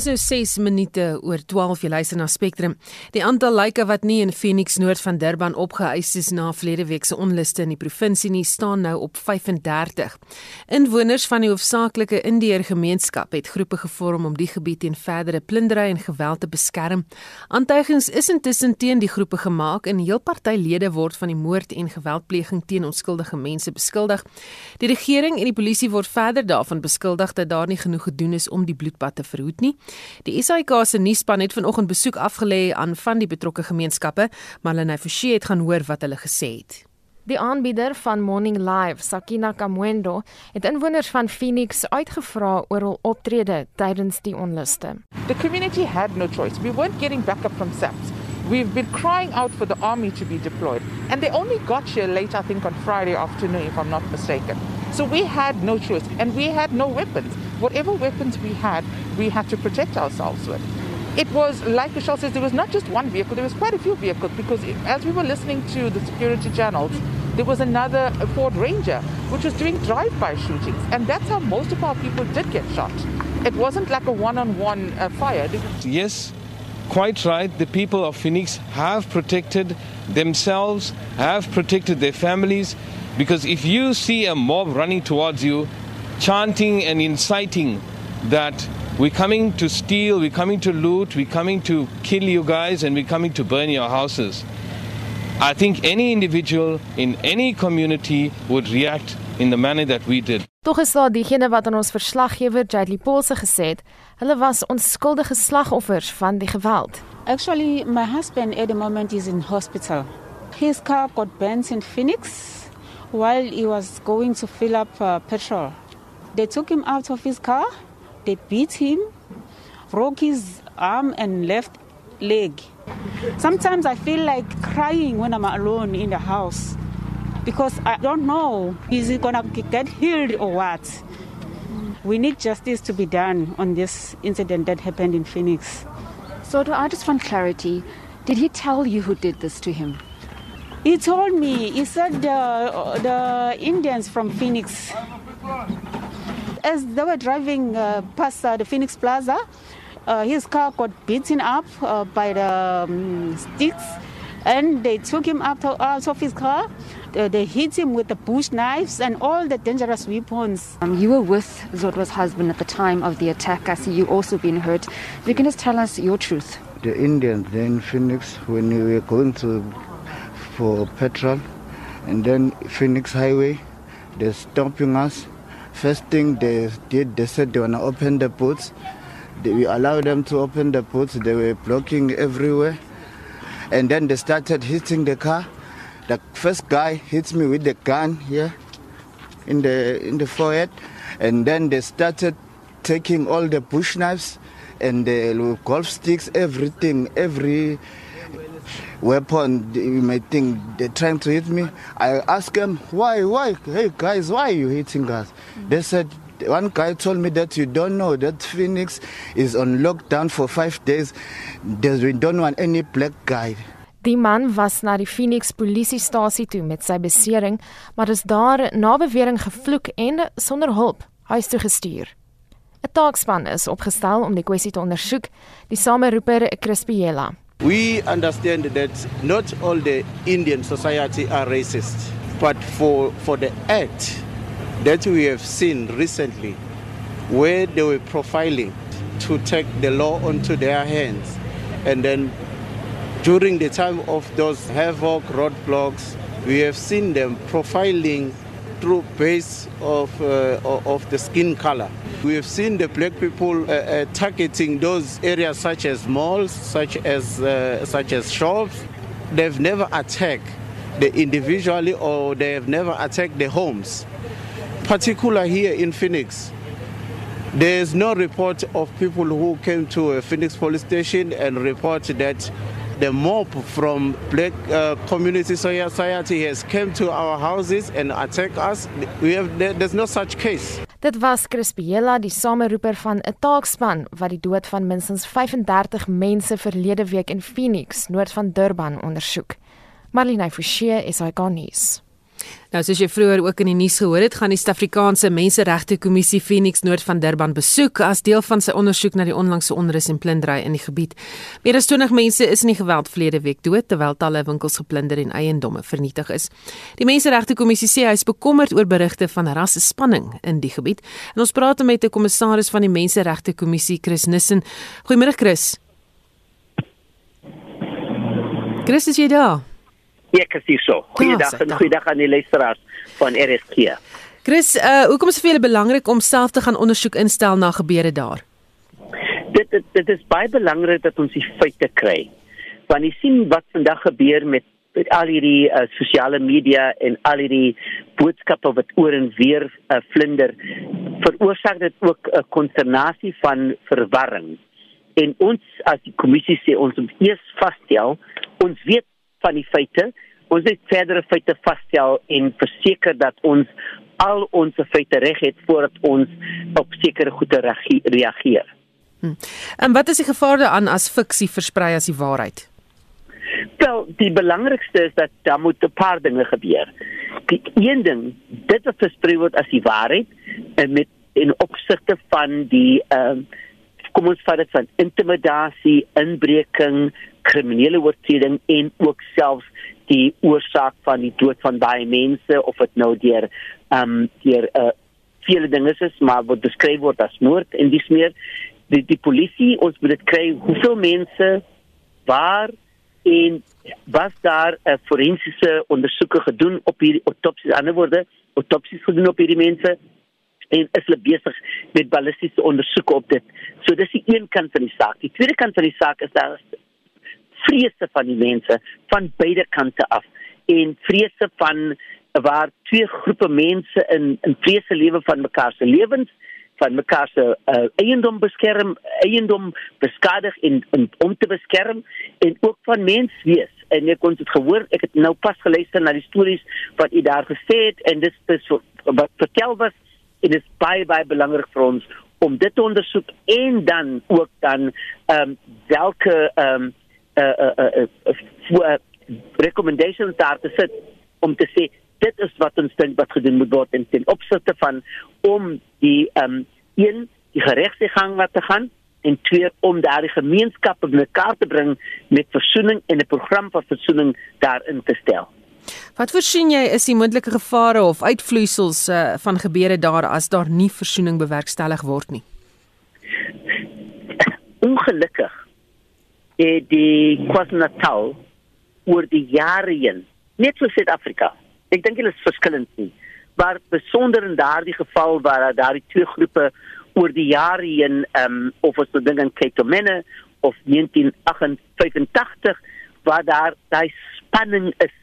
Is nou 6 minute oor 12 jy luister na Spectrum. Die aantal lyke wat nie in Phoenix noord van Durban opgeëis is na verlede week se onluste in die provinsie nie staan nou op 35. Inwoners van die hoofsaaklike Indiër gemeenskap het groepe gevorm om die gebied teen verdere plundering en geweld te beskerm. Aantuigings is intussen teen die groepe gemaak en heel party lede word van die moord en geweldpleging teen onskuldige mense beskuldig. Die regering en die polisie word verder daarvan beskuldig dat daar nie genoeg gedoen is om die bloedbad te verhoed nie. Die SAK se nuusspan het vanoggend besoek afgelê aan van die betrokke gemeenskappe, maar hulle het verseë het gaan hoor wat hulle gesê het. Die aanbieder van Morning Live, Sakina Kamwendo, het inwoners van Phoenix uitgevra oor hul optrede tydens die onluste. The community had no choice. We weren't getting backup from SAPS. We've been crying out for the army to be deployed, and they only got here late, I think, on Friday afternoon, if I'm not mistaken. So we had no choice, and we had no weapons. Whatever weapons we had, we had to protect ourselves with. It was like Michelle says, there was not just one vehicle, there was quite a few vehicles because as we were listening to the security channels, there was another Ford Ranger which was doing drive-by shootings, and that's how most of our people did get shot. It wasn't like a one-on-one uh, fire. Yes, quite right. The people of Phoenix have protected themselves, have protected their families, because if you see a mob running towards you, chanting and inciting that we're coming to steal, we're coming to loot, we're coming to kill you guys, and we're coming to burn your houses, I think any individual in any community would react in the manner that we did. Tog is daar diegene wat aan ons verslaggewer Jadley Paulse gesê het, hulle was onskuldige slagoffers van die geweld. Actually, my husband at the moment is in hospital. His car got burnt in Phoenix while he was going to fill up uh, petrol. They took him out of his car, they beat him, broke his arm and left leg. Sometimes I feel like crying when I'm alone in the house because I don't know is he gonna get healed or what. We need justice to be done on this incident that happened in Phoenix. So, I just want clarity. Did he tell you who did this to him? He told me, he said the, the Indians from Phoenix. As they were driving uh, past uh, the Phoenix Plaza, uh, his car got beaten up uh, by the um, sticks and they took him out of, out of his car. Uh, they hit him with the bush knives and all the dangerous weapons. Um, you were with Zodwa's husband at the time of the attack. I see you also been hurt. You can just tell us your truth. The Indians in Phoenix, when we were going to for petrol, and then Phoenix Highway, they're stopping us. First thing they did, they said they want to open the. They, we allowed them to open the boots. They were blocking everywhere. And then they started hitting the car. The first guy hits me with the gun here in the in the forehead, and then they started taking all the bush knives and the golf sticks, everything, every weapon you may think they're trying to hit me. I asked them why, why, hey guys, why are you hitting us? They said one guy told me that you don't know that Phoenix is on lockdown for five days. There's, we don't want any black guy. Die man was na die Phoenix polisiestasie toe met sy besering, maar is daar na bewering gevloek en sonder hulp huis toe gestuur. 'n Taakspan is opgestel om die kwessie te ondersoek, die sameroeper Crispiela. We understand that not all the Indian society are racist, but for for the act that we have seen recently where they were profiling to take the law onto their hands and then during the time of those havoc roadblocks we have seen them profiling through base of uh, of the skin color. We have seen the black people uh, uh, targeting those areas such as malls such as uh, such as shops. They've never attacked the individually or they have never attacked the homes. Particular here in Phoenix, there's no report of people who came to a Phoenix police station and report that the mob from black uh, community society has come to our houses and attack us. We have there's no such case. Dit was Crispiela, die sameroeper van 'n taakspan wat die dood van minstens 35 mense verlede week in Phoenix, noord van Durban, ondersoek. Marlene Forsie, SAK nuus. Nou soos jy vroeër ook in die nuus gehoor het, gaan die Suid-Afrikaanse Menseregte Kommissie Phoenix Noord van Durban besoek as deel van sy ondersoek na die onlangse onrus en plundering in die gebied. Meer as 20 mense is in die geweld verlede week dood terwyl talle winkels geplunder en eiendomme vernietig is. Die Menseregte Kommissie sê hy is bekommerd oor berigte van rasse spanning in die gebied. En ons praat met 'n kommissaris van die Menseregte Kommissie, Chris Nissen. Goeiemôre Chris. Chris, is jy daar? Ek is hier so. Goeiedag en goeiedag aan die luisteraars van RSG. Chris, uh hoekom is dit vir julle belangrik om self te gaan ondersoek instel na gebeure daar? Dit dit dit is baie belangrik dat ons die feite kry. Want jy sien wat vandag gebeur met met al hierdie uh, sosiale media en al hierdie boodskappe wat oor en weer uh, vlinder veroorsaak dit ook 'n uh, konsternasie van verwarring. En ons as die kommissie sê ons moet eers vasstel, ons weet van die feite. Ons het verdere feite vasstel en verseker dat ons al ons feite reg het voordat ons op sekere goede reageer. Hm. En wat is die gevaar daaraan as fiksie versprei as die waarheid? Wel, die belangrikste is dat daar moet 'n paar dinge gebeur. Die een ding, dit wat versprei word as die waarheid en met in opsigte van die ehm uh, kom ons vat dit van intimidasie, inbreking, kriminele oortreding en ook selfs die oorsaak van die dood van baie mense of dit nou deur ehm um, deur uh, vele dinge is maar wat beskryf word as moord en dis meer die die polisie ons moet dit kry hoeveel mense waar en was daar 'n uh, forensiese ondersoeke gedoen op hierdie autopsies ander woorde autopsies gedoen op hierdie mense en is hulle besig met ballistiese ondersoeke op dit. So dis die een kant van die saak. Die tweede kant van die saak is daar vrese van die mense van beide kante af en vrese van waar twee groepe mense in in vrese lewe van mekaar se lewens van mekaar se uh, eiendom beskerm eiendom beskadig en, en om te beskerm en ook van menswees en ek kon dit gehoor ek het nou pas geluister na die stories wat u daar gesê het en dit is wat vertel was en dit is baie baie belangrik vir ons om dit te ondersoek en dan ook dan ehm um, welke ehm um, uh uh uh, uh recommendations daar te sit om te sê dit is wat ons dink wat gedoen moet word in ten opsigte van om die ehm um, een die geregtsgang wat te gaan en twee om daardie gemeenskappe bymekaar te bring met versoening en 'n program vir versoening daarin te stel. Wat voorsien jy is die moontlike gevare of uitvloeisels uh, van gebeure daar as daar nie versoening bewerkstellig word nie? Ongelukkig het die KwaZulu-Natal oor die jare heen, net so Suid-Afrika. Ek dink hulle is verskillend nie, maar besonder in daardie geval waar daardie twee groepe oor die jare heen ehm um, of ons dink aan Ketomene of 1985 waar daar daai spanning is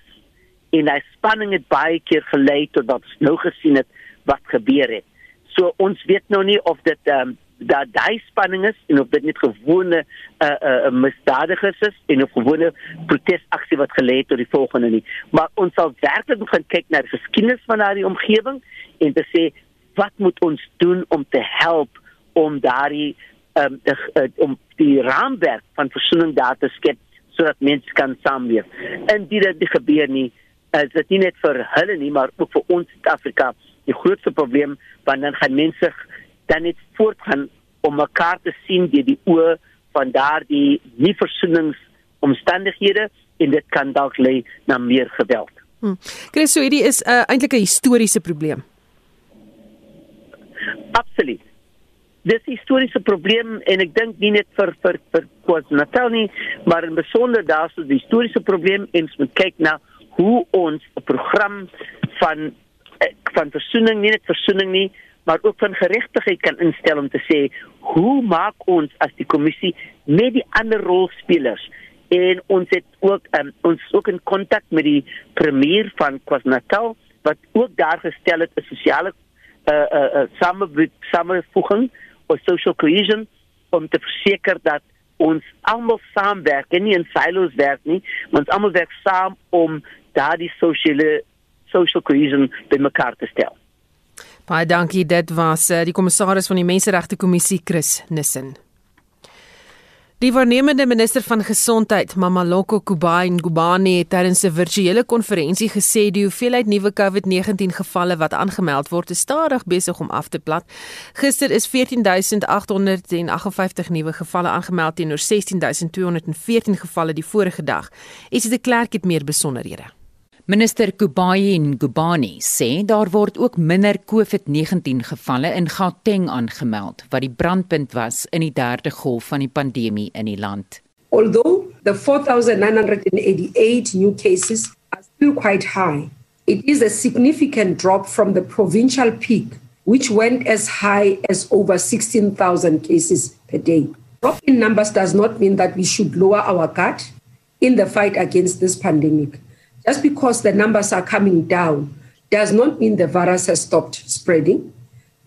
en daai spanning het baie keer gelei tot wat ons nou gesien het wat gebeur het. So ons weet nou nie of dit ehm um, dat daai spanning is en of dit net gewone 'n uh, eh, 'n uh, eh, misdadigers is en of gewone protesaksie wat gelei het tot die volgende nie. Maar ons sal werklik moet kyk na die geskiedenis van daardie omgewing en te sê wat moet ons doen om te help om daardie um, de, uh, om die raamwerk van daar te skep sodat mense kan saamleef. En dit het gebeur nie is dit nie net vir hulle nie maar ook vir ons Suid-Afrika die grootste probleem want dan gaan mense dan net voortgaan om mekaar te sien deur die oë van daardie nie versoeningsomstandighede en dit kan dalk lei na meer geweld. Hm. Chris, so hierdie is uh, eintlik 'n historiese probleem. Absoluut. Dis 'n historiese probleem en ek dink nie net vir vir vir KwaZulu-Natal nie, maar in besonder daarso die historiese probleem en ons moet kyk na hoe ons 'n program van eh, van versoening nie net versoening nie, maar ook van geregtigheid kan instel om te sê hoe maak ons as die kommissie met die ander rolspelers en ons het ook um, ons ook in kontak met die premier van KwaZulu-Natal wat ook daar gestel het 'n sosiale uh uh, uh same samevoeging of social cohesion om te verseker dat ons almal saamwerk en nie in silos werk nie, ons almal werk saam om daardie sosiale social cohesion bymekaar te stel. Baie dankie. Dit was uh, die kommissaris van die Menseregte Kommissie, Chris Nissen. Die waarnemende minister van gesondheid, Mamaloko Kubai Ngubane, het tydens 'n virtuele konferensie gesê die hoeveelheid nuwe COVID-19 gevalle wat aangemeld word, is stadig besig om af te plat. Gister is 14858 nuwe gevalle aangemeld teenoor 16214 gevalle die vorige dag. Is dit 'n klerk het meer besonderhede? Minister Kubayi Ngubani sê daar word ook minder COVID-19 gevalle in Gauteng aangemeld wat die brandpunt was in die derde golf van die pandemie in die land. Although the 4988 new cases are still quite high, it is a significant drop from the provincial peak which went as high as over 16,000 cases per day. Drop in numbers does not mean that we should lower our guard in the fight against this pandemic. Just because the numbers are coming down does not mean the virus has stopped spreading,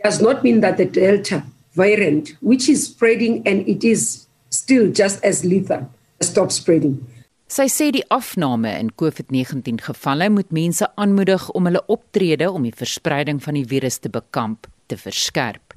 does not mean that the Delta variant, which is spreading and it is still just as lethal, stopped spreading. Sy sê die afname in COVID-19 gevalle moet mense aanmoedig om hulle optrede om die verspreiding van die virus te bekamp te verskerp.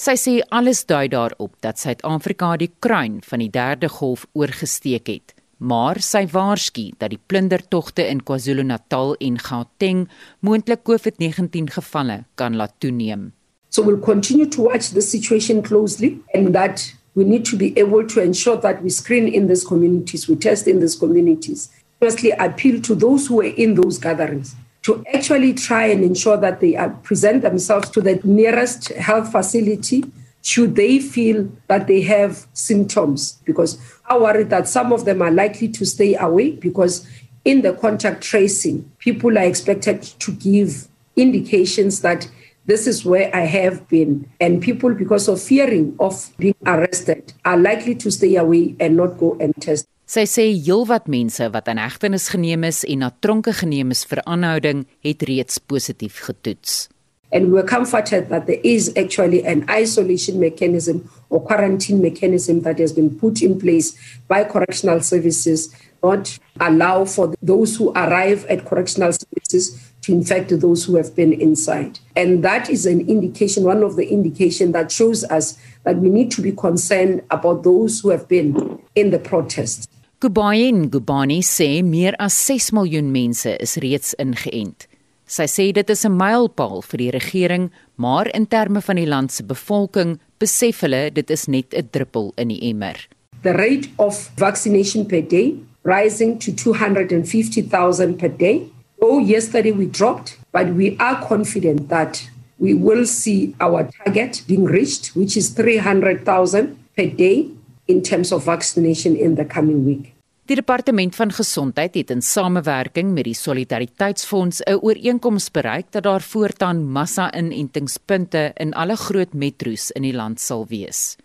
Sy sê alles dui daarop dat Suid-Afrika die kruin van die derde golf oorgesteek het maar sy waarsku dat die plundertogte in KwaZulu-Natal en Gauteng moontlik COVID-19 gevalle kan laat toeneem. So we'll continue to watch the situation closely and that we need to be able to ensure that we screen in these communities, we test in these communities. Firstly, appeal to those who are in those gatherings to actually try and ensure that they present themselves to the nearest health facility should they feel that they have symptoms? Because I worry that some of them are likely to stay away because in the contact tracing people are expected to give indications that this is where I have been. And people because of fearing of being arrested are likely to stay away and not go and test. Sy sê heelwat mense wat aan hegtenis geneem is en na tronke geneem is vir aanhouding het reeds positief getoets. And we're comforted that there is actually an isolation mechanism or quarantine mechanism that has been put in place by correctional services, not allow for those who arrive at correctional services to infect those who have been inside. And that is an indication, one of the indication that shows us that we need to be concerned about those who have been in the protest. Kubayin Gubani sê meer as 6 miljoen mense is reeds ingeënt. Sy sê dit is 'n mylpaal vir die regering, maar in terme van die land se bevolking besef hulle dit is net 'n druppel in die emmer. The rate of vaccination per day rising to 250,000 per day. Oh, yesterday we dropped, but we are confident that we will see our target being reached, which is 300,000 per day in terms of vaccination in the coming week. Die departement van gesondheid het in samewerking met die Solidariteitsfonds 'n ooreenkoms bereik dat daar voortaan massa-inentingspunte in alle groot metro's in die land sal wees.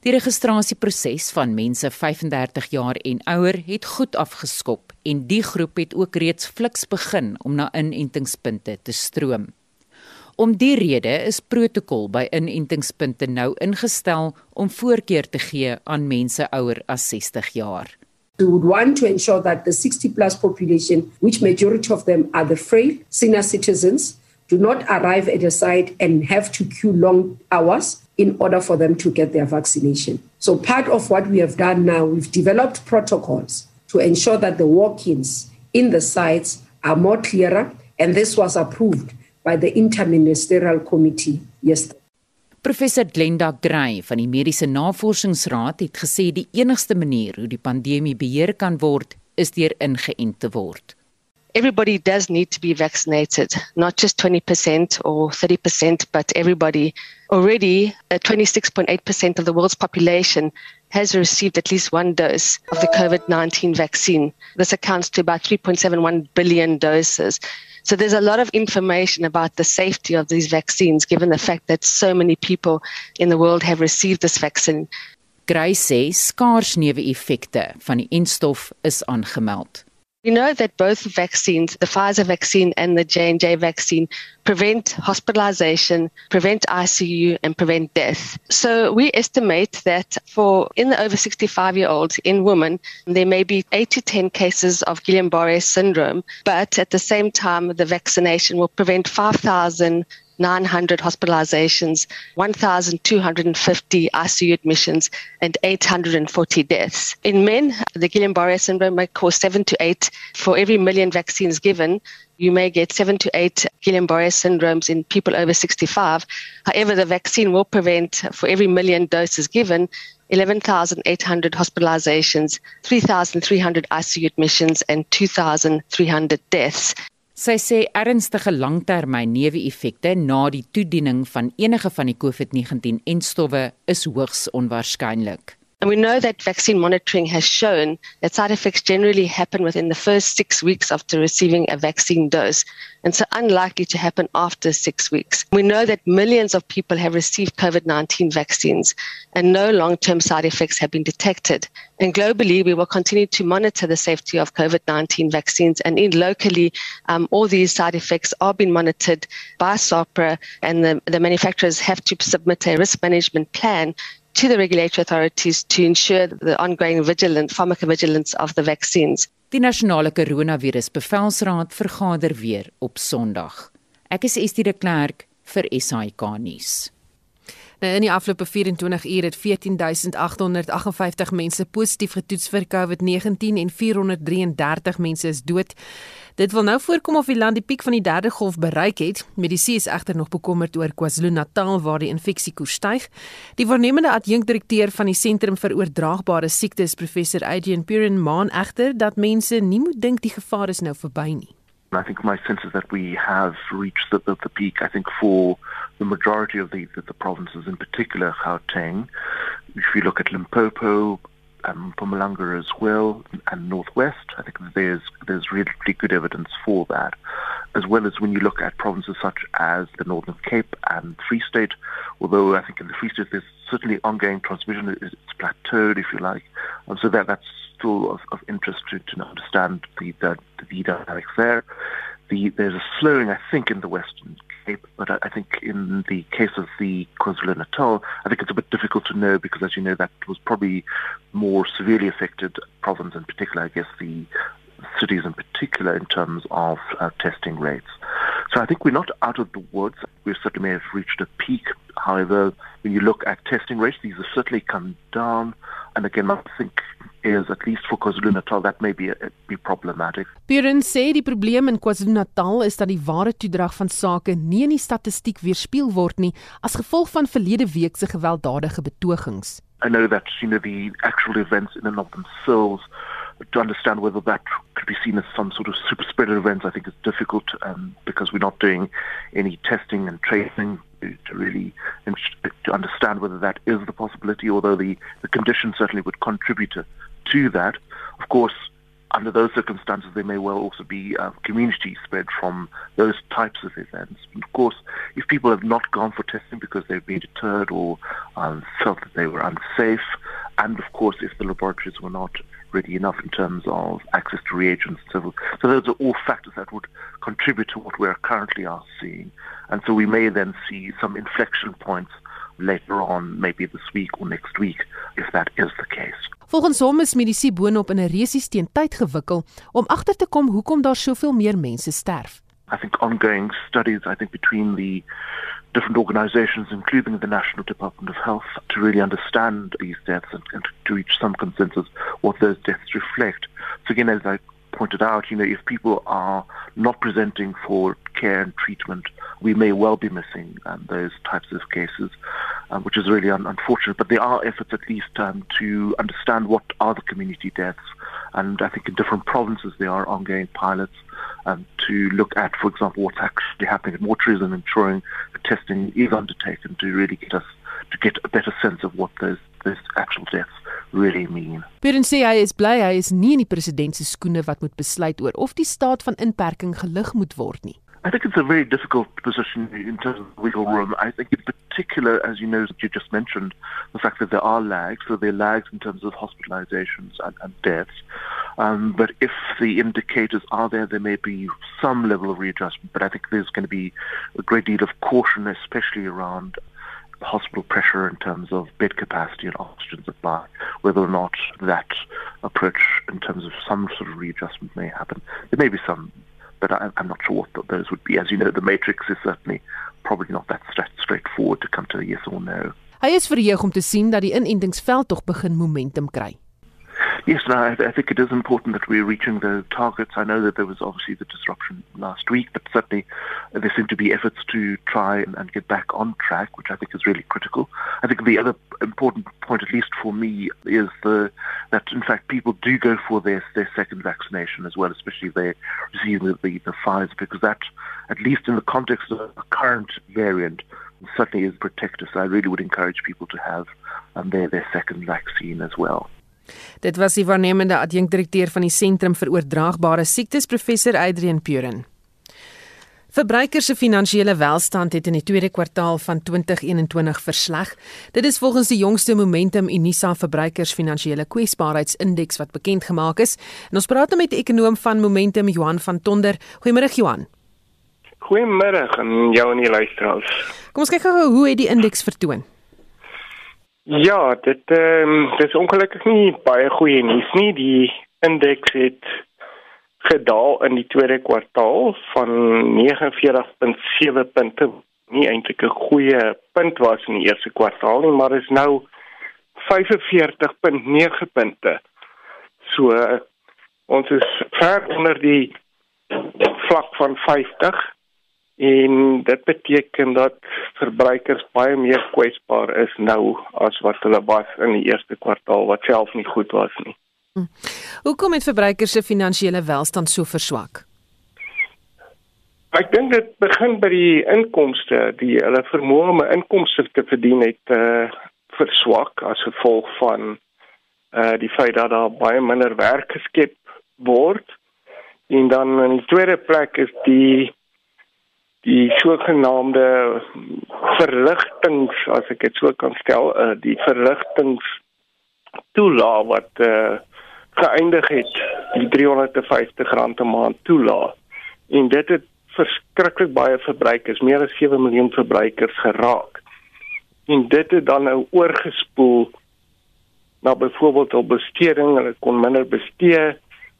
Die registrasieproses van mense 35 jaar en ouer het goed afgeskop en die groep het ook reeds fliks begin om na inentingspunte te stroom. Om die rede is protokol by inentingspunte nou ingestel om voorkeur te gee aan mense ouer as 60 jaar. We would want to ensure that the 60 plus population, which majority of them are the frail senior citizens, do not arrive at a site and have to queue long hours in order for them to get their vaccination. So, part of what we have done now, we've developed protocols to ensure that the walk ins in the sites are more clearer, and this was approved by the Interministerial Committee yesterday. Professor Glenda Gray van die Mediese Navorsingsraad het gesê die enigste manier hoe die pandemie beheer kan word is deur ingeënt te word. Everybody does need to be vaccinated, not just 20% or 30%, but everybody. Already, 26.8% of the world's population has received at least one dose of the COVID 19 vaccine. This accounts to about 3.71 billion doses. So there's a lot of information about the safety of these vaccines, given the fact that so many people in the world have received this vaccine. Grace sê skaars neeweffekte van die enstof is aangemeld. We know that both vaccines, the Pfizer vaccine and the J&J vaccine, prevent hospitalization, prevent ICU and prevent death. So we estimate that for in the over 65 year olds in women, there may be 8 to 10 cases of Guillain-Barré syndrome, but at the same time the vaccination will prevent 5,000 900 hospitalizations, 1,250 ICU admissions, and 840 deaths. In men, the Guillain-Barré syndrome may cause seven to eight for every million vaccines given. You may get seven to eight Guillain-Barré syndromes in people over 65. However, the vaccine will prevent, for every million doses given, 11,800 hospitalizations, 3,300 ICU admissions, and 2,300 deaths. Sy sê ernstige langtermyn neeweffekte na die toediening van enige van die COVID-19-enstowwe is hoogs onwaarskynlik. And we know that vaccine monitoring has shown that side effects generally happen within the first six weeks after receiving a vaccine dose, and so unlikely to happen after six weeks. We know that millions of people have received COVID 19 vaccines, and no long term side effects have been detected. And globally, we will continue to monitor the safety of COVID 19 vaccines, and in locally, um, all these side effects are being monitored by SOPRA, and the, the manufacturers have to submit a risk management plan to the regulatory authorities to ensure the ongoing vigilance, pharmacovigilance of the vaccines. Die nasionale koronavirus bevelsraad vergader weer op Sondag. Ek is Estie de Klerk vir SAK nuus. Nou in die afgelope 24 uur het 14858 mense positief getoets vir COVID-19 en 433 mense is dood. Dit wil nou voorkom of die land die piek van die derde golf bereik het. Medisyne is egter nog bekommerd oor KwaZulu-Natal waar die infeksiekoers styg. Die voornemende adjunkdirekteur van die Sentrum vir Oordraagbare Siektes, professor Adrian Purin, maan egter dat mense nie moet dink die gevaar is nou verby nie. I think my sense is that we have reached the, the, the peak. I think for the majority of the, the, the provinces, in particular Gauteng, if you look at Limpopo, um, Mpumalanga as well, and Northwest. I think there's there's really good evidence for that, as well as when you look at provinces such as the Northern Cape and Free State. Although I think in the Free State there's certainly ongoing transmission, it's plateaued, if you like, um, so that that's still of, of interest to, to understand the, the the dynamics there. The, there's a slowing, I think, in the Western Cape, but I, I think in the case of the KwaZulu Natal, I think it's a bit difficult to know because, as you know, that was probably more severely affected province, in particular, I guess the cities in particular, in terms of uh, testing rates. So I think we're not out of the woods. We certainly may have reached a peak. However, when you look at testing rates, these have certainly come down. And again, I think is at least for KwaZulu-Natal that may be, a, be problematic. Buren sê die probleem in KwaZulu-Natal is dat die ware toedrag van sake nie in die statistiek weerspieël word nie as gevolg van verlede week se gewelddadige betogings. I know that you know the actual events in and of themselves to understand whether that could be seen as some sort of super spreader events I think is difficult um, because we're not doing any testing and tracing to really to understand whether that is the possibility although the the conditions certainly would contribute to to that. Of course, under those circumstances, there may well also be uh, community spread from those types of events. And of course, if people have not gone for testing because they've been deterred or um, felt that they were unsafe, and of course, if the laboratories were not ready enough in terms of access to reagents, so, so those are all factors that would contribute to what we are currently are seeing. And so we may then see some inflection points later on, maybe this week or next week, if that is the case. Volgens hom is medisyne boonop in 'n resies teen tyd gewikkel om agter te kom hoekom daar soveel meer mense sterf. I think ongoing studies I think between the different organizations including the National Department of Health to really understand these deaths and, and to reach some consensus what those deaths reflect. So again as I pointed out, you know, if people are not presenting for care and treatment, we may well be missing um, those types of cases. um, which is really un- unfortunate. But there are efforts, at least, um, to understand what are the community deaths. And I think in different provinces there are ongoing pilots um, to look at, for example, what's actually happening at mortuaries and ensuring the testing is undertaken to really get us to get a better sense of what those those actual deaths really mean. Beren sê hy is bly hy is nie in die president se skoene wat moet besluit oor of die staat van inperking gelig moet word nie. I think it's a very difficult position in terms of wiggle room. I think in particular, as you know, you just mentioned, the fact that there are lags, so there are lags in terms of hospitalizations and, and deaths. Um, but if the indicators are there, there may be some level of readjustment. But I think there's going to be a great deal of caution, especially around hospital pressure in terms of bed capacity and oxygen supply, whether or not that approach in terms of some sort of readjustment may happen. There may be some but I, I'm not sure what those would be. As you know, the matrix is certainly probably not that straightforward to come to a yes or no. Hy is verheug om te sien dat die inentingsveld tog begin momentum kry. Yes, no, I, I think it is important that we're reaching the targets. I know that there was obviously the disruption last week, but certainly there seem to be efforts to try and, and get back on track, which I think is really critical. I think the other important point, at least for me, is the, that in fact people do go for their, their second vaccination as well, especially if they receive the, the, the Pfizer, because that, at least in the context of the current variant, certainly is protective. So I really would encourage people to have um, their, their second vaccine as well. Dit was die waarnemende adjunkdirekteur van die Sentrum vir Oordraagbare Siektes, professor Adrian Puren. Verbruikers se finansiële welstand het in die tweede kwartaal van 2021 versleg. Dit is volgens die jongste Momentum Unisa Verbruikers Finansiële Kwesbaarheidsindeks wat bekend gemaak is. En ons praat nou met die ekonom van Momentum, Johan van Tonder. Goeiemôre Johan. Goeiemôre aan jou en die luisteraars. Kom ons kyk gou hoe het die indeks vertoon? Ja, dit ehm um, dis ongelukkig nie baie goeie nuus nie. Die indeks het gedaal in die tweede kwartaal van 49.7 punte. Nie eintlik 'n goeie punt was in die eerste kwartaal nie, maar is nou 45.9 punte. So ons is ver onder die vlak van 50 en dit beteken dat verbruikers baie meer kwesbaar is nou as wat hulle was in die eerste kwartaal wat self nie goed was nie. Hm. Hoekom het verbruikers se finansiële welstand so verswak? Ek dink dit begin by die inkomste, die hulle vermoë om 'n inkomste te verdien het uh verswak as gevolg van uh die feit dat daar baie minder werk geskep word. En dan in die tweede plek is die die sogenaamde verligtings as ek dit so kan stel uh, die verligtings toelaat wat uh, geëindig het die 350 rand 'n maand toelaat en dit het verskriklik baie verbruikers meer as 7 miljoen verbruikers geraak. En dit het dan nou oorgespoel na byvoorbeeld op besteding hulle kon minder bestee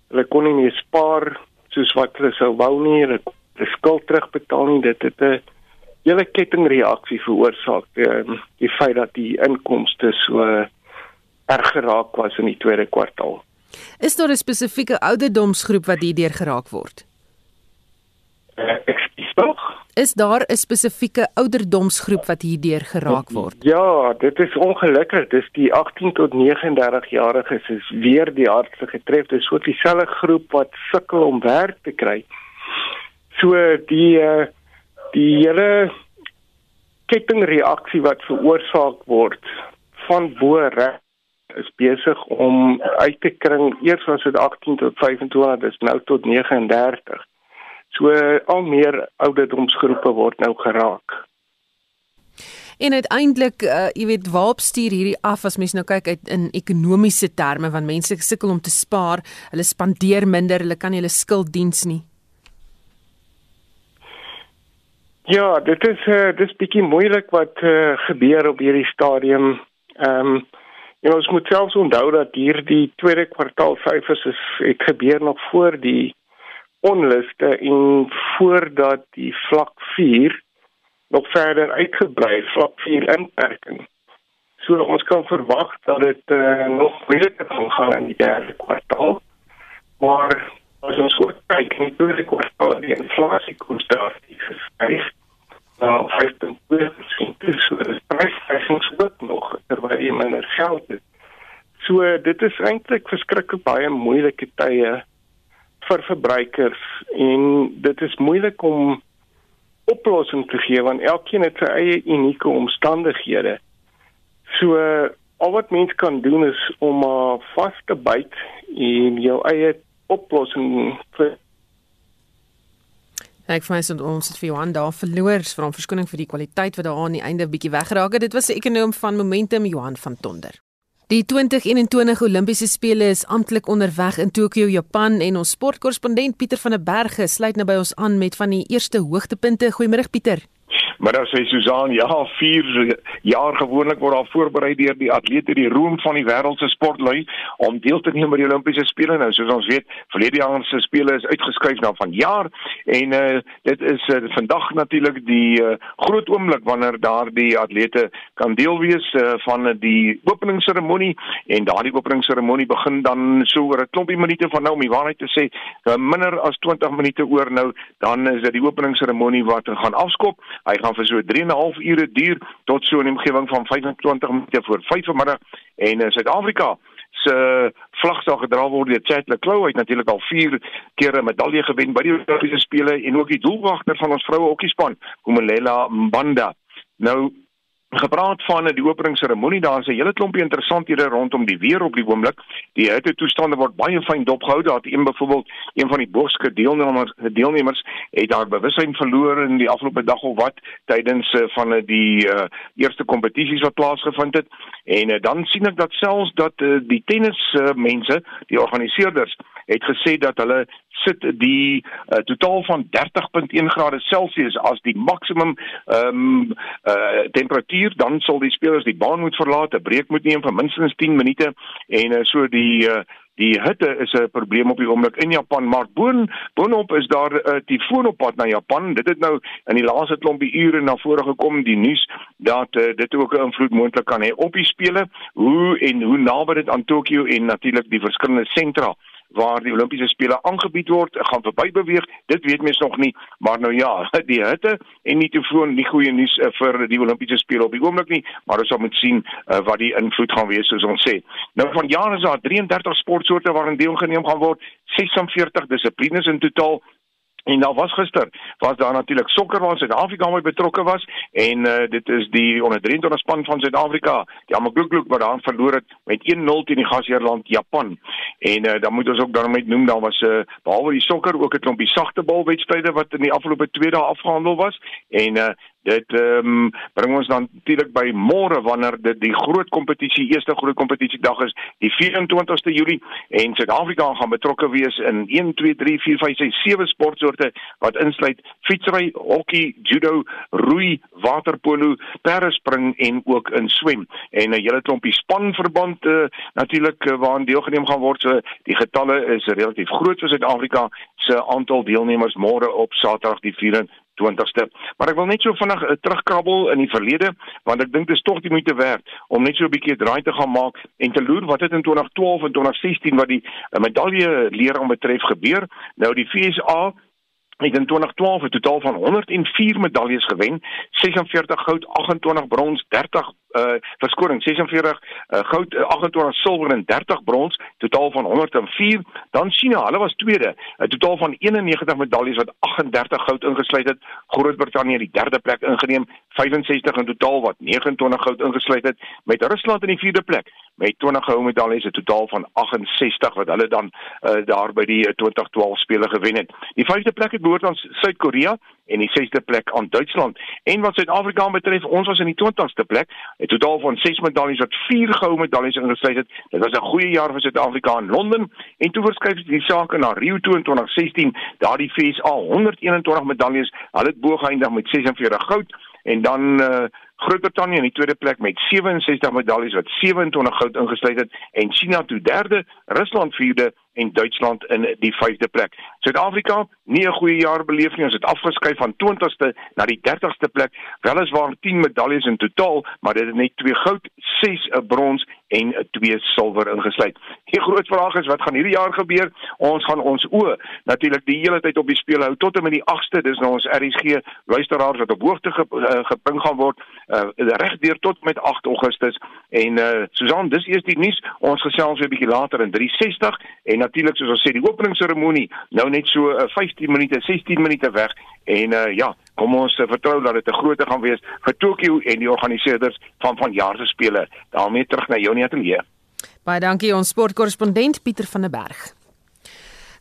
hulle kon nie meer spaar soos wat hulle sou wou nie hulle skuld terugbetaal nie dit het 'n hele kettingreaksie veroorsaak die, ehm, die feit dat die inkomste so erg geraak was in die tweede kwartaal Is daar 'n spesifieke ouderdomsgroep wat hierdeur geraak word? Ek spog Is daar 'n spesifieke ouderdomsgroep wat hierdeur geraak word? Ja, dit is ongelukkig. Dis die 18 tot 39 jariges is weer die hardste getref. Dis so dieselfde groep wat sukkel om werk te kry. So die uh, die hele kettingreaksie wat veroorsaak word van bo reg is besig om uit te kring eers was dit 18 tot 25 dis nou tot 39 so al meer ouderdomsgroepe word nou geraak En uiteindelik, uh, jy weet, waar stuur hierdie af as mens nou kyk uit in ekonomiese terme want mense sukkel om te spaar, hulle spandeer minder, hulle kan nie hulle skulddiens nie. Ja, dit is uh, dit is bietjie moeilik wat uh, gebeur op hierdie stadium. Ehm um, jy know, ons moet selfs onthou dat hierdie tweede kwartaal syfers is ek gebeur nog voor die onluste en voordat die vlak 4 nog verder uitgebrei vlak 4 inperking. So ons kan verwag dat dit uh, nog moeiliker gaan gaan in die derde kwartaal. Maar as ons kyk in die tweede kwartaal die inflasie koers daar gestyg nou 5.2% so dit prysstygings ook nog terwyl jy minder geld het. So dit is eintlik verskriklik baie moeilike tye vir verbruikers en dit is moeilik om oplossings te gee want elkeen het sy eie unieke omstandighede. So al wat mens kan doen is om uh, vas te byt en jou eie oplossing vir Ek my sê ons het vir Johan daar verloor, vir hom verskoning vir die kwaliteit wat daar aan die einde 'n bietjie weggeraak het. Dit was 'n ekonom van Momentum, Johan van Tonder. Die 2021 Olimpiese spele is amptelik onderweg in Tokio, Japan en ons sportkorrespondent Pieter van der Berge sluit nou by ons aan met van die eerste hoogtepunte. Goeiemôre Pieter. Maar dan sê Susan, ja, 4 jaar gewoonlik word daar voorberei deur die atlete die roem van die wêreld se sportlui om deel te neem by die Olimpiese spele. Nou soos ons weet, verlede jaar se spele is uitgeskuif na vanjaar en uh, dit is uh, vandag natuurlik die uh, groot oomblik wanneer daardie atlete kan deel wees uh, van die openingsseremonie en daardie openingsseremonie begin dan so oor 'n klompie minute van nou om die waarheid te sê, uh, minder as 20 minute oor nou, dan is dit die openingsseremonie wat gaan afskop. Hy gaan vir so 3 en 'n half ure duur tot so 'n omgewing van 25 minute voor 5 vm en in Suid-Afrika se vlag sal gedra word deur Chad Leclerc. Hy het natuurlik al 4 keer 'n medalje gewen by die Olimpiese spele en ook die doelwagter van ons vroue hokkiespan, Kumelela Mbanda. Nou gepraat van die openingsseremonie daar is 'n hele klompie interessanthede rondom die weer op die oomblik. Die hitte toestande word baie fyn dopgehou. Daar het een byvoorbeeld een van die boske deelnemers deelnemers het daar bewussyn verloor in die afgelope dag of wat tydens uh, van uh, die uh, eerste kompetisies wat plaasgevind het. En uh, dan sien ek dat selfs dat uh, die tennis uh, mense, die organiseerders het gesê dat hulle sit die uh, totaal van 30.1 grade Celsius as die maksimum ehm um, uh, temperatuur dan sal die spelers die baan moet verlaat, 'n breek moet neem vir minstens 10 minute en uh, so die uh, Die hitte is 'n probleem op die oomblik in Japan, maar boon boonop is daar 'n uh, tifoon op pad na Japan. Dit het nou in die laaste klompie ure na vore gekom die nuus dat uh, dit ook 'n invloed moontlik kan hê op die spele. Hoe en hoe naby dit aan Tokio en natuurlik die verskillende sentra waar die Olimpiese spele aangebied word, gaan verby beweeg. Dit weet mens nog nie, maar nou ja, die hitte en nie tevoon nie goeie nuus uh, vir die Olimpiese spele op die oomblik nie, maar ons sal moet sien uh, wat die invloed gaan wees soos ons sê. Nou van jare is daar 33 sportsoorte waarin deelgeneem gaan word, 46 dissiplines in totaal. En daar was gister was daar natuurlik sokker waar Suid-Afrika mee betrokke was en uh, dit is die onder 23 span van Suid-Afrika, die Amagluk wat daar verloor het met 1-0 teen die gasheerland Japan. En uh, dan moet ons ook daarmee noem daar was 'n uh, behalwe die sokker ook 'n klompie sagte balwedstryde wat in die afgelope 2 dae afgehandel was en uh, Dit ehm um, bring ons dan natuurlik by môre wanneer dit die groot kompetisie, eerste groot kompetisie dag is, die 24ste Julie en Suid-Afrika gaan betrokke wees in 1 2 3 4 5 6 7 sportsoorte wat insluit fietsry, hokkie, judo, roei, waterpolo, perdespring en ook in swem. En 'n hele klompie spanverband uh, natuurlik uh, waaraan deelgeneem gaan word. So die getalle is relatief groot vir Suid-Afrika se aantal deelnemers môre op Saterdag die 20ste. Maar ek wil net so vinnig uh, terugkrabbel in die verlede want ek dink dit is tog die moeite werd om net so 'n bietjie draai te gaan maak en te loer wat het in 2012 en 2016 wat die uh, medalje leer om betref gebeur. Nou die FSA het in 2012 'n totaal van 104 medaljes gewen, 46 goud, 28 brons, 30 uh verskoring 46 uh, goud, uh, 28 silwer en 30 brons, totaal van 104. Dan China, hulle was tweede, 'n totaal van 91 medaljes wat 38 goud ingesluit het. Groot-Brittanje die derde plek ingeneem, 65 in totaal wat 29 goud ingesluit het, met Rusland in die vierde plek met 20 goue medaljes, 'n totaal van 68 wat hulle dan uh, daar by die 2012 spele gewen het. Die vyfde plek het behoort aan Suid-Korea en die sesde plek aan Duitsland. En wat Suid-Afrika betref, ons was in die 20ste plek, 'n totaal van 6 medaljes wat 4 goue medaljes ingesluit het. Dit was 'n goeie jaar vir Suid-Afrika in Londen. En toe verskuif die sake na Rio 2016, daar die FSA 121 medaljes, hulle het bo geëindig met 46 goud. En dan uh, Groot-Brittanje in die tweede plek met 67 medaljes wat 27 goud ingesluit het. En China toe derde, Rusland vierde en Duitsland in die 5de plek. Suid-Afrika nie 'n goeie jaar beleef nie. Ons het afgeskuif van 20ste na die 30ste plek. Weliswaar 10 medaljes in totaal, maar dit het net 2 goud, 6 'n brons en 2 silwer ingesluit. Die groot vraag is wat gaan hierdie jaar gebeur? Ons gaan ons oë natuurlik die hele tyd op die spele hou tot en met die 8ste. Dis nou ons RSG luisteraars wat op hoogte eh, gebring gaan word uh, regdeur tot met 8 Augustus en uh, Susan, dis eers die nuus. Ons gesels weer 'n bietjie later in 360 en natuurlik soos ons sê die openingsseremonie nou net so uh, 15 minute, 16 minute weg en uh, ja, kom ons uh, vertrou dat dit 'n groot gaan wees vir Tokio en die organiseerders van vanjaar se spele. daarmee terug na jou ateljee. Baie dankie ons sportkorrespondent Pieter van der Berg.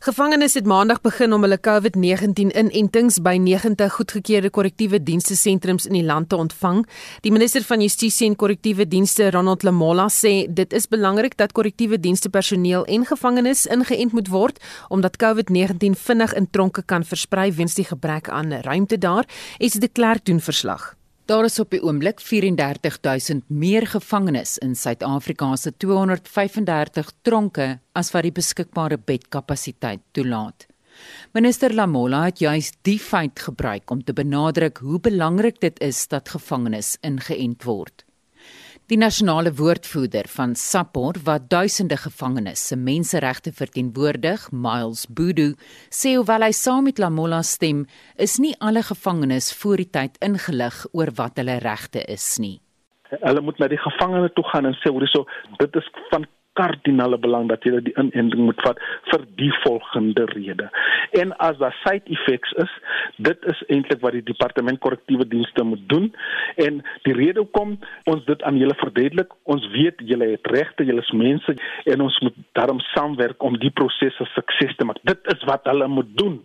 Gevangenes het maandag begin om hulle COVID-19 inentings by 90 goedgekeurde korrektiewe dienste sentrums in die land te ontvang. Die minister van Justisie en Korrektiewe Dienste, Ronald Lamola, sê dit is belangrik dat korrektiewe dienste personeel en gevangenes ingeënt moet word omdat COVID-19 vinnig in tronke kan versprei weens die gebrek aan ruimte daar. Es de Klerk doen verslag. Daar is op die oomblik 34000 meer gevangenes in Suid-Afrika se 235 tronke as wat die beskikbare bedkapasiteit toelaat. Minister Lamola het juis die feit gebruik om te benadruk hoe belangrik dit is dat gevangenes ingeënt word. Die nasionale woordvoerder van SAPOR wat duisende gevangenes se menseregte verteenwoordig, Miles Budu, sê hoewel hy saam met Lamola stem, is nie alle gevangenes voor die tyd ingelig oor wat hulle regte is nie. Hulle moet na die gevangene toe gaan en sê hoor hierso, dit is van kardinale belang dat jy die inenting moet vat vir die volgende rede. En as daar side effects is, dit is eintlik wat die departement korrektiewe dienste moet doen en die rede hoekom ons dit aan julle verduidelik, ons weet julle het regte, julle is mense en ons moet daarom saamwerk om die prosesse sukses te maak. Dit is wat hulle moet doen.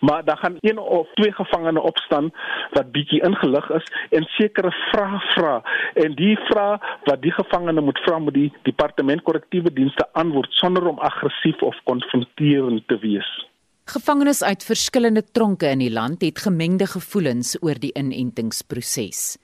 Maar dan gaan een of twee gevangene opstaan wat bietjie ingelig is en sekere vrae vra en die vrae wat die gevangene moet vra moet die departement korrektiewe korrektiewe dienste antwoord sonder om aggressief of konfronterend te wees. Gevangenes uit verskillende tronke in die land het gemengde gevoelens oor die inentingsproses.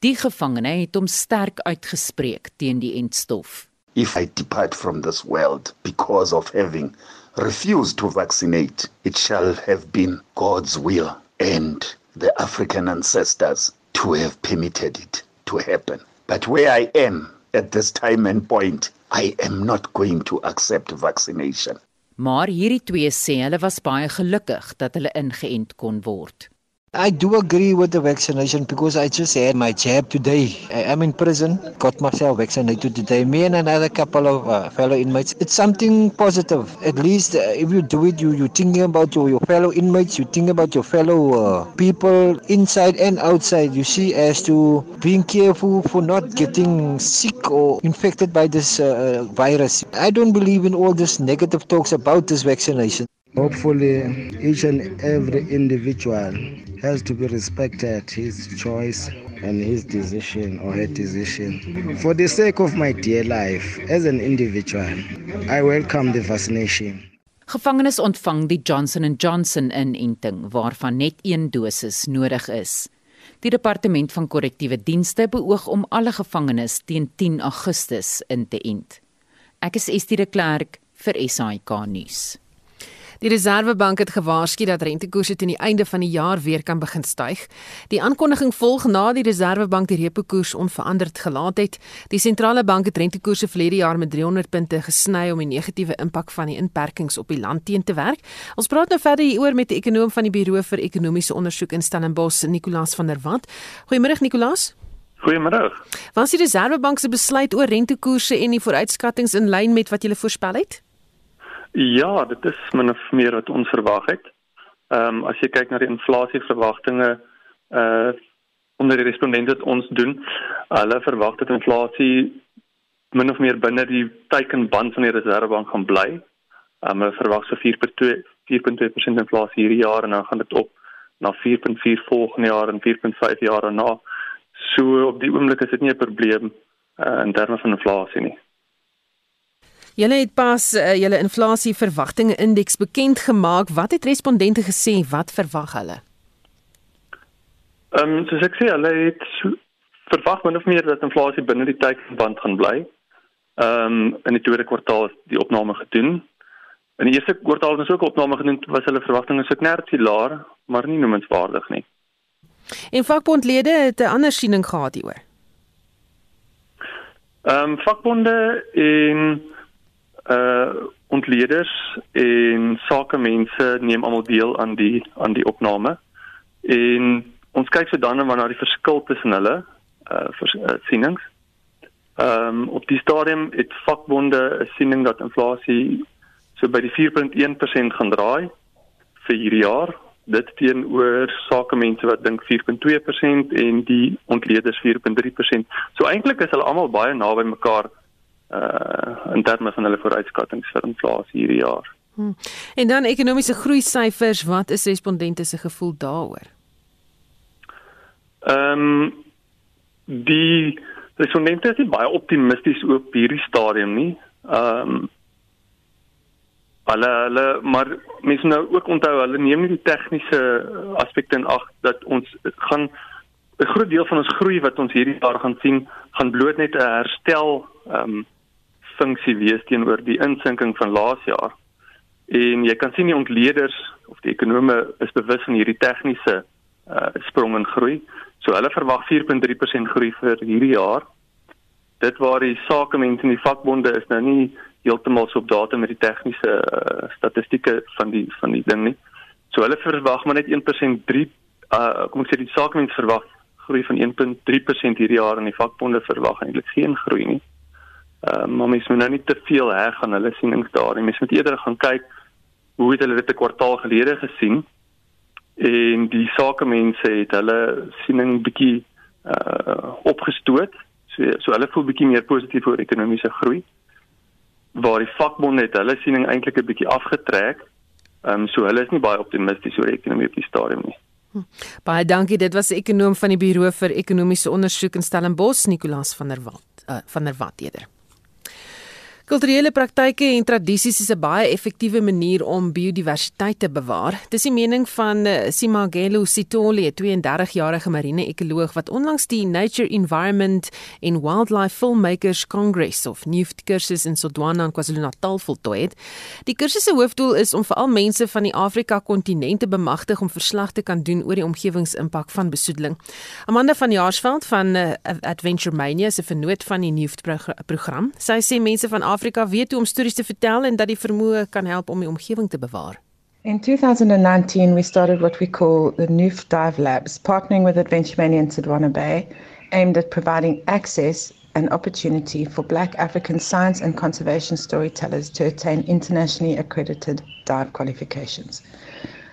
Die gevangene het hom sterk uitgespreek teen die entstof. If I depart from this world because of having refused to vaccinate, it shall have been God's will and the African ancestors to have permitted it to happen. But where I am at this time and point, I am not going to accept vaccination. Maar hierdie twee sê hulle was baie gelukkig dat hulle ingeënt kon word. I do agree with the vaccination because I just had my jab today. I am in prison, got myself vaccinated today. Me and another couple of uh, fellow inmates. It's something positive. At least uh, if you do it, you, you're thinking about your, your fellow inmates, you think about your fellow uh, people inside and outside. You see, as to being careful for not getting sick or infected by this uh, virus. I don't believe in all this negative talks about this vaccination. Hopefully, each and every individual has to be respected his choice and his decision or her decision. For the sake of my dear life, as an individual, I welcome the vaccination. Gevangenes ontvang die Johnson & Johnson inenting waarvan net een dosis nodig is. Die departement van korrektiewe dienste beoog om alle gevangenes teen 10 Augustus in te ent. Ek is Estie de Klerk vir SAK nuus. Die Reserwebank het gewaarsku dat rentekoerse teen die einde van die jaar weer kan begin styg. Die aankondiging volg na die Reserwebank die repo koers onveranderd gelaat het. Die sentrale bank het rentekoerse verlede jaar met 300 punte gesny om die negatiewe impak van die inperkings op die land teen te werk. Ons praat nou verder hieroor met die ekonom van die Buro vir Ekonomiese Onderzoek in Stellenbosch, Nicolaas van der Walt. Goeiemôre Nicolaas. Goeiemôre. Was die Reserwebank se besluit oor rentekoerse en die vooruitskattinge in lyn met wat jy voorspel het? Ja, dit is min of meer wat ons verwag het. Ehm um, as jy kyk na die inflasieverwagtinge uh onder die respondente wat ons doen, hulle verwag dat inflasie min of meer binne die teikenband van die Reserwebank gaan bly. Ehm um, hulle verwag so 4.2 4.2% inflasie hierdie jaar en dan gaan dit op na 4.4 volgende jaar en 4.5 jaar daarna. So op die oomblik is dit nie 'n probleem uh, in terme van inflasie nie. Julle het pas uh, julle inflasieverwagtinge indeks bekend gemaak. Wat het respondente gesê? Wat verwag hulle? Ehm um, soos ek sê, hulle het verwag min of meer dat inflasie binne die teikenband gaan bly. Ehm um, in die tweede kwartaal is die opname gedoen. In die eerste kwartaal is ook opname gedoen, was hulle verwagtinge so knertjie laer, maar nie noemenswaardig nie. En vakbondlede het 'n ander siening gehad hieroor. Ehm um, vakbonde en uh ontleeders en sakemense neem almal deel aan die aan die opname. En ons kyk so dan na die verskil tussen hulle uh, vers, uh sienings. Ehm um, op die stadium het vakbonde 'n siening dat inflasie so by die 4.1% gaan draai vir hierdie jaar. Dit teenoor sakemense wat dink 4.2% en die ontleeders 4.3%. So eintlik is hulle almal baie naby mekaar uh in terme van hulle vooruitskattinge vir inflasie hierdie jaar. Hmm. En dan ekonomiese groei syfers, wat is respondente se gevoel daaroor? Ehm um, die respondente is nie baie optimisties oor hierdie stadium nie. Ehm um, hulle hulle maar mense nou ook onthou hulle neem nie die tegniese aspekte in ag dat ons gaan 'n groot deel van ons groei wat ons hierdie jaar gaan sien gaan bloot net 'n herstel ehm um, funksie wees teenoor die insinking van laas jaar. En jy kan sien die ontleeders of die ekonome is bewus van hierdie tegniese uh, sprong in groei. So hulle verwag 4.3% groei vir hierdie jaar. Dit waar die sakemense en die vakbonde is nou nie heeltemal so op datum met die tegniese uh, statistieke van die van die ding nie. So hulle verwag maar net 1% 3 uh kom ek sê die sakemense verwag groei van 1.3% hierdie jaar en die vakbonde verwag eintlik geen groei nie. Uh maar mens moet nou nie te veel heg aan hulle sienings daar nie. Mens moet eerder gaan kyk hoe het hulle dit 'n kwartaal gelede gesien en die sakemense het hulle siening bietjie uh opgestoot. So so hulle voel bietjie meer positief oor ekonomiese groei waar die vakbonde het hulle siening eintlik 'n bietjie afgetrek. Ehm um, so hulle is nie baie optimisties oor die ekonomie op die stadium nie. Hm. Baie dankie. Dit was 'n ekonom van die Buro vir Ekonomiese Ondersoek in Stellenbosch, Nicolaas van der Walt, uh, van der Walt eerder. Kulturele praktyke en tradisies is 'n baie effektiewe manier om biodiversiteit te bewaar. Dis die mening van eh, Simagelo Sitole, 'n 32-jarige marine-ekoloog wat onlangs die Nature Environment and Wildlife Filmmakers Congress of NIFT kursus in Sodwana in KwaZulu-Natal voltooi het. Die kursus se hoofdoel is om veral mense van die Afrika-kontinent te bemagtig om verslag te kan doen oor die omgewingsimpak van besoedeling. Amanda van Jaarsveld van uh, Adventure Mania se vernoot van die NIFT program. Sy sê mense van Afrika weet hoe om stories te vertel en dat die vermoë kan help om die omgewing te bewaar. In 2019, we started what we call the Noof Dive Labs, partnering with Adventure Mania in Sodwana Bay, aimed at providing access and opportunity for Black African science and conservation storytellers to attain internationally accredited dive qualifications.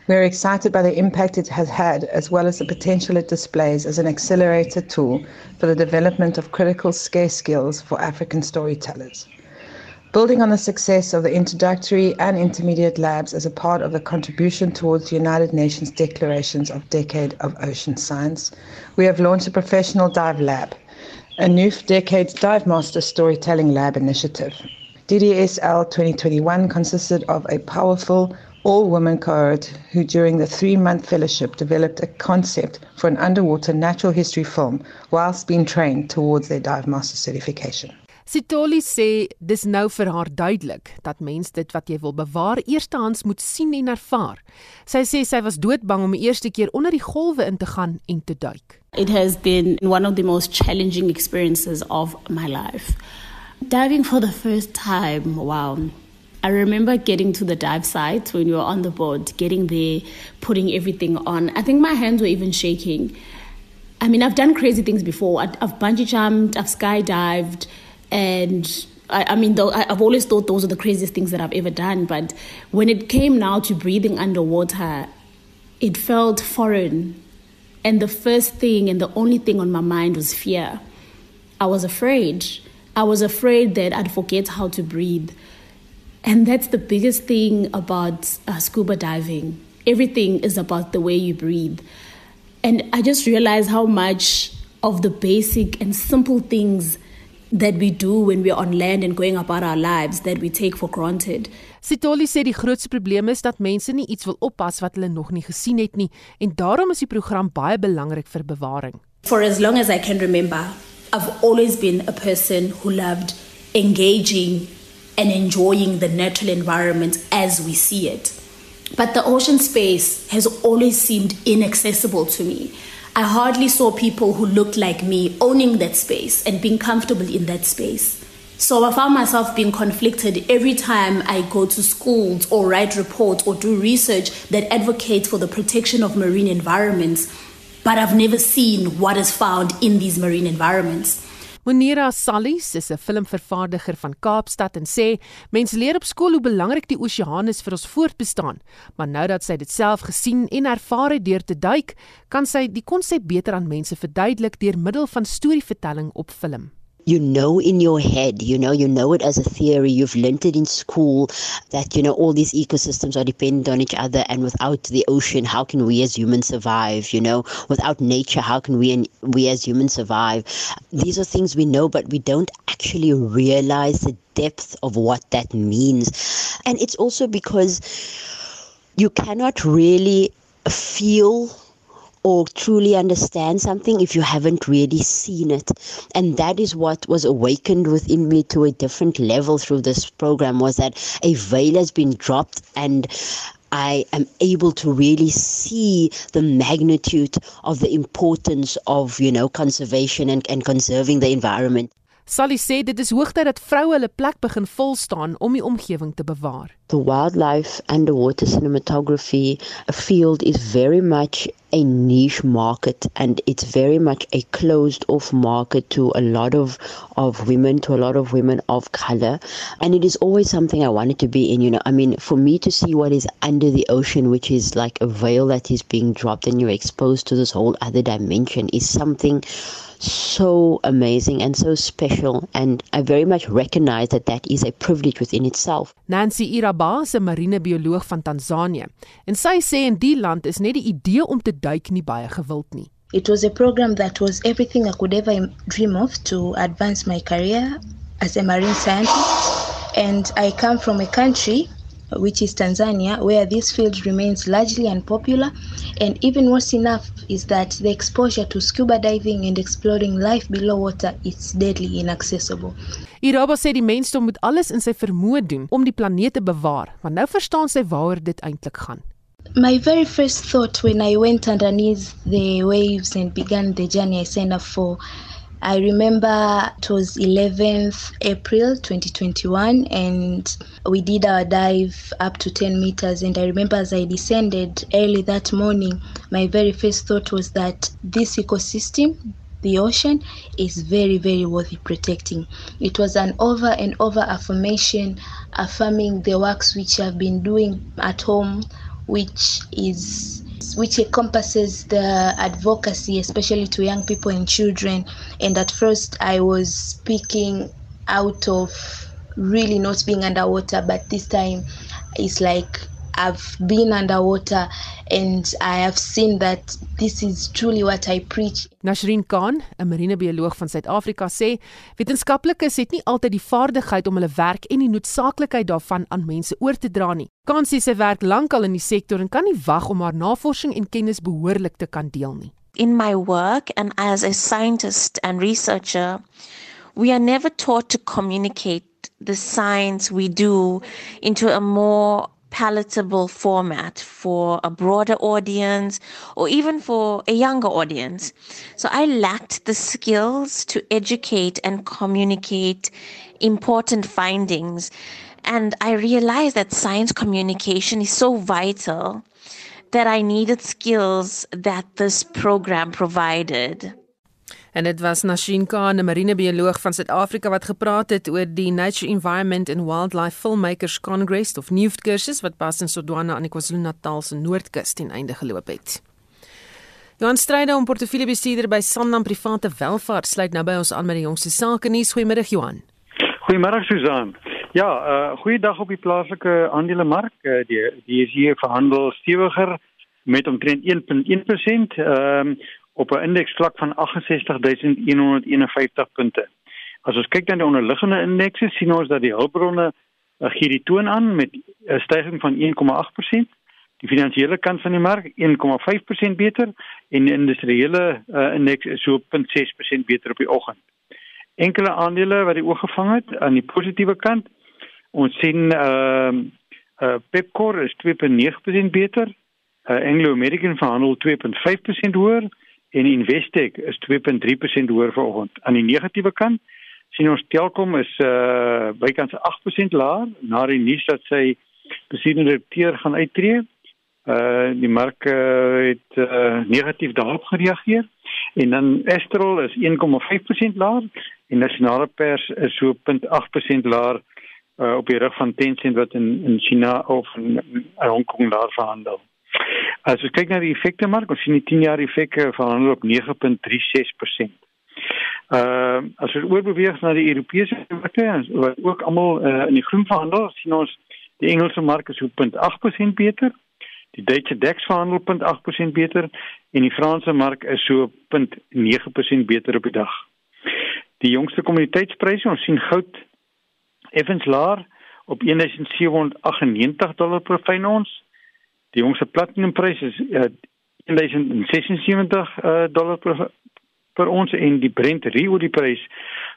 We are excited by the impact it has had, as well as the potential it displays as an accelerator tool for the development of critical scarce skills for African storytellers. Building on the success of the introductory and intermediate labs as a part of the contribution towards the United Nations declarations of Decade of Ocean Science, we have launched a professional dive lab, a new Decades Dive Master Storytelling Lab initiative. DDSL 2021 consisted of a powerful all women cohort who, during the three month fellowship, developed a concept for an underwater natural history film whilst being trained towards their dive master certification. Sitoli sê dis nou vir haar duidelik dat mens dit wat jy wil bewaar eerstehands moet sien en ervaar. Sy sê sy was doodbang om die eerste keer onder die golwe in te gaan en te duik. It has been one of the most challenging experiences of my life. Diving for the first time, wow. I remember getting to the dive site when we were on the board, getting there, putting everything on. I think my hands were even shaking. I mean, I've done crazy things before. I've bungee jumped, I've skydived, and I, I mean, though, I've always thought those are the craziest things that I've ever done. But when it came now to breathing underwater, it felt foreign. And the first thing and the only thing on my mind was fear. I was afraid. I was afraid that I'd forget how to breathe. And that's the biggest thing about uh, scuba diving. Everything is about the way you breathe. And I just realized how much of the basic and simple things that we do when we're on land and going about our lives that we take for granted. Sitoli sê die grootste probleem is dat mense nie iets wil oppas wat hulle nog nie gesien het nie en daarom is die program baie belangrik vir bewaring. For as long as I can remember, I've always been a person who loved engaging and enjoying the natural environment as we see it. But the ocean space has always seemed inaccessible to me. I hardly saw people who looked like me owning that space and being comfortable in that space. So I found myself being conflicted every time I go to schools or write reports or do research that advocates for the protection of marine environments, but I've never seen what is found in these marine environments. Monira Sallis is 'n filmvervaardiger van Kaapstad en sê mense leer op skool hoe belangrik die oseaan is vir ons voortbestaan, maar nou dat sy dit self gesien en ervaar het deur te duik, kan sy die konsep beter aan mense verduidelik deur middel van storievertelling op film. You know in your head, you know, you know it as a theory, you've learnt it in school that, you know, all these ecosystems are dependent on each other and without the ocean, how can we as humans survive, you know? Without nature, how can we we as humans survive? These are things we know but we don't actually realize the depth of what that means. And it's also because you cannot really feel or truly understand something if you haven't really seen it and that is what was awakened within me to a different level through this program was that a veil has been dropped and I am able to really see the magnitude of the importance of, you know, conservation and, and conserving the environment. Sally sê dit is hoogtyd dat vroue hulle plek begin vol staan om die omgewing te bewaar. The wildlife underwater cinematography field is very much a niche market and it's very much a closed off market to a lot of of women to a lot of women of color and it is always something I wanted to be in you know I mean for me to see what is under the ocean which is like a veil that is being dropped and you're exposed to this whole other dimension is something so amazing and so special and I very much recognize that that is a privilege within itself. Nancy Iraba is 'n marinebioloog van Tansanië en sy sê in die land is net die idee om te duik nie baie gewild nie. It was a program that was everything I could ever dream of to advance my career as a marine scientist and I come from a country which is Tanzania, where this field remains largely unpopular. And even worse enough is that the exposure to scuba diving and exploring life below water is deadly inaccessible. Iraba sê die mensdom moet alles in sy vermoë doen om die planeet te bewaar, want nou verstaan sy waaroor dit eintlik gaan. My very first thought when I went underneath the waves and began the journey I signed up for I remember it was 11th April 2021 and we did our dive up to 10 meters. And I remember as I descended early that morning my very first thought was that this ecosystem the ocean is very very worthy protecting. It was an over and over affirmation affirming the works which I've been doing at home which is which encompasses the advocacy, especially to young people and children. And at first, I was speaking out of really not being underwater, but this time it's like I've been underwater and I have seen that this is truly what I preach. Nasrin Khan, 'n marinebioloog van Suid-Afrika sê, wetenskaplikes het nie altyd die vaardigheid om hulle werk en die noodsaaklikheid daarvan aan mense oor te dra nie. Khan sê sy werk lankal in die sektor en kan nie wag om haar navorsing en kennis behoorlik te kan deel nie. In my work and as a scientist and researcher, we are never taught to communicate the science we do into a more palatable format for a broader audience or even for a younger audience. So I lacked the skills to educate and communicate important findings. And I realized that science communication is so vital that I needed skills that this program provided. En dit was Nashin Khan, 'n marinebioloog van Suid-Afrika wat gepraat het oor die Nature Environment and Wildlife Filmmakers Congress of NEWT kursus wat pas in Sodwana aan die KwaZulu-Natal se noordkus ten einde geloop het. Johan Strydom, om portefeuljebestuurder by Sanlam Private Welvaart, sluit nou by ons aan met die jongste sake nuus. Goeiemôre Johan. Goeiemôre Susan. Ja, uh goeiedag op die plaaslike aandelemark. Uh, die die is hier verhandel stewiger met omtrent 1.1%. Ehm um, op 'n indeksvlak van 68151 punte. As ons kyk na die onderliggende indekse, sien ons dat die hulpbronne uh, gee die toon aan met 'n stygings van 1,8%. Die finansiële kant van die mark 1,5% beter en die industriële uh, indeks is so 0.6% beter op die oggend. Enkele aandele wat die oog gevang het aan die positiewe kant, ons sien ehm uh, uh, Pepkor is 2.9% beter. Uh, Anglo American verhandel 2.5% hoër en Investec is 2.3% hoër vanoggend. Aan die negatiewe kant sien ons Telkom is uh bykans 8% laer na die nuus dat sy bestuurende direkteur gaan uittreë. Uh die mark uh, het uh, negatief daarop gereageer en dan Astral is 1,5% laer en nasionale pers is so 0.8% laer uh, op die rug van Tencent wat in in China of in, in Hong Kong daar verhandel. As ons kyk na die effekte mark, ons sien die 10 jaar effek verhandel op 9.36%. Uh as ons oorbeweeg na die Europese markte wat ook almal uh, in die groen verhandel, sien ons die Engelse mark is so 0.8% beter. Die Duitse DAX verhandel 0.8% beter en die Franse mark is so 0.9% beter op die dag. Die jongste kommoditeitspryse, ons sien goud effens laer op 1798 dollar per fyn ons. Die jongste platinumprys is uh, 1076 uh, dollar per per ons en die Brent ruolieprys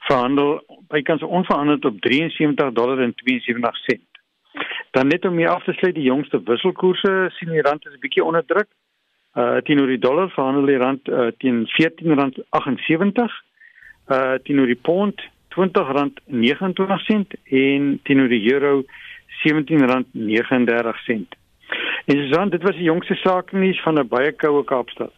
verhandel bykans onveranderd op 73 dollar en 72 sent. Dan net om mee af te sluit, die jongste wisselkoerse sien die rand is 'n bietjie onder druk. Uh teenoor die dollar verhandel die rand uh, teen R14.78. Uh teenoor die pond R20.29 en teenoor die euro R17.39. En so dit was die jongste saak nuus van 'n baie koue Kaapstad.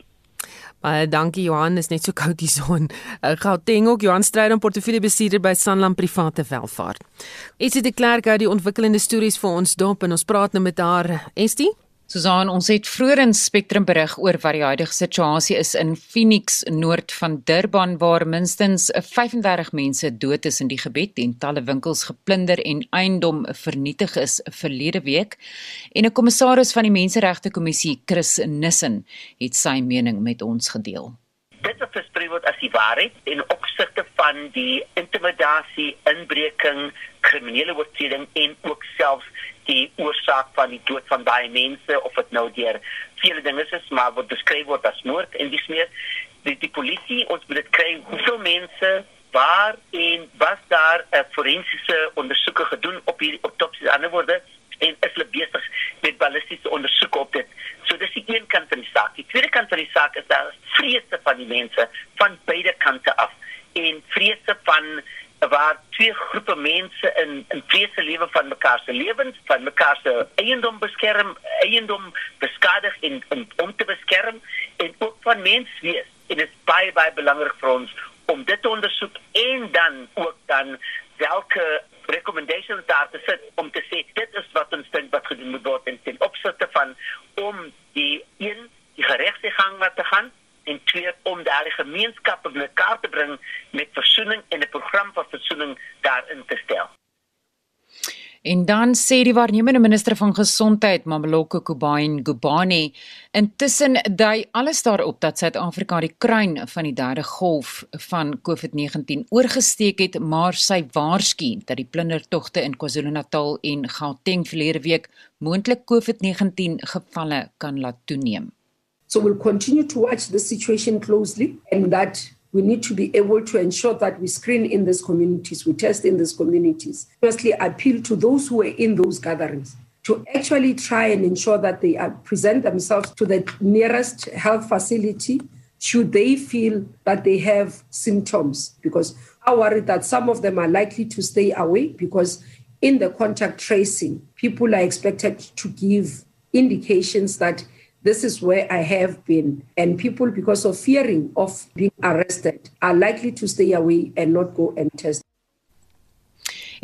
Baie dankie Johan, is net so koud die son. Gauteng ook Johan Strydom portefeuljebestuurder by Sanlam Private Welvaart. Esie de Klerk hou die ontwikkelende stories vir ons dop en ons praat nou met haar. Estie? Susan, ons het vroeër in Spectrum berig oor wat die huidige situasie is in Phoenix noord van Durban waar minstens 35 mense dood is in die gebied en talle winkels geplunder en eiendom vernietig is verlede week. En 'n kommissaris van die Menseregte Kommissie, Chris Nissen, het sy mening met ons gedeel. Dit is versprei word as die waarheid in opsigte van die intimidasie, inbreking, kriminele oortreding en ook selfs die oorsaak van die dood van baie mense of dit nou deur vele dinge is maar wat beskryf word as moord en dis meer die, die polisie ons moet dit kry hoeveel mense waar en was daar 'n forensiese ondersoeke gedoen op hierdie autopsie ander woorde en is hulle besig met ballistiese ondersoeke op dit. So dis die een kant van die saak. Die tweede kant van die saak is daar vrese van die mense van beide kante af en vrese van waar twee groepe mense in in vrese lewe van mekaar se lewens, van mekaar se eiendom beskerm, eiendom beskadig en, en om te beskerm en ook van menswees. En dit is baie baie belangrik vir ons om dit te ondersoek en dan ook dan welke recommendations daar te sit om te sê dit is wat ons dink wat gedoen moet word in ten opsigte van om die een die geregtsgang wat te gaan en twee om daardie gemeenskappe bymekaar te bring met versoening en 'n program van versoening daarin te stel. En dan sê die waarnemende minister van gesondheid, Mameloko Kubain Gubani, intussen dui alles daarop dat Suid-Afrika die kruin van die derde golf van COVID-19 oorgesteek het, maar sy waarsku dat die plundertogte in KwaZulu-Natal en Gauteng verlede week moontlik COVID-19 gevalle kan laat toeneem. So we'll continue to watch the situation closely and that we need to be able to ensure that we screen in these communities, we test in these communities. Firstly, appeal to those who are in those gatherings to actually try and ensure that they uh, present themselves to the nearest health facility should they feel that they have symptoms because I worry that some of them are likely to stay away because in the contact tracing people are expected to give indications that this is where I have been. And people, because of fearing of being arrested, are likely to stay away and not go and test.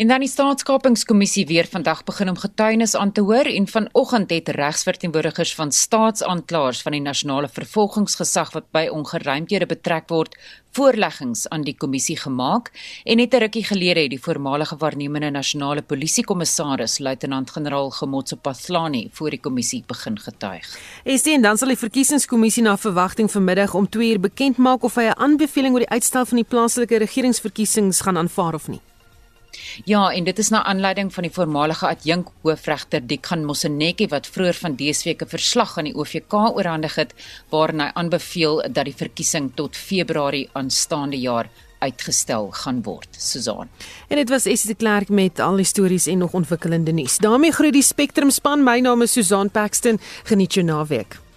En dan die staatskapingskommissie weer vandag begin om getuienis aan te hoor en vanoggend het regsverteenwoordigers van staatsaanklaers van die nasionale vervolgingsgesag wat by ongeruimthede betrek word voorleggings aan die kommissie gemaak en net 'n rukkie gelede het die voormalige waarnemende nasionale polisiekommissaris luitenant-generaal Gemotso Pathlani voor die kommissie begin getuig. Estie en dan sal die verkiesingskommissie na verwagting vanmiddag om 2 uur bekend maak of hy 'n aanbeveling oor die uitstel van die plaaslike regeringsverkiesings gaan aanvaar of nie. Ja, en dit is na aanleiding van die voormalige adjunk hoofregter Dikhan Moseneke wat vroeër van dese week 'n verslag aan die OVK oorhandig het waarin hy aanbeveel dat die verkiesing tot Februarie aanstaande jaar uitgestel gaan word. Susan. En dit was Essie de Klerk met al die stories en nog ontwikkelende nuus. daarmee groet die Spectrum span. My naam is Susan Paxton. Geniet jou naweek.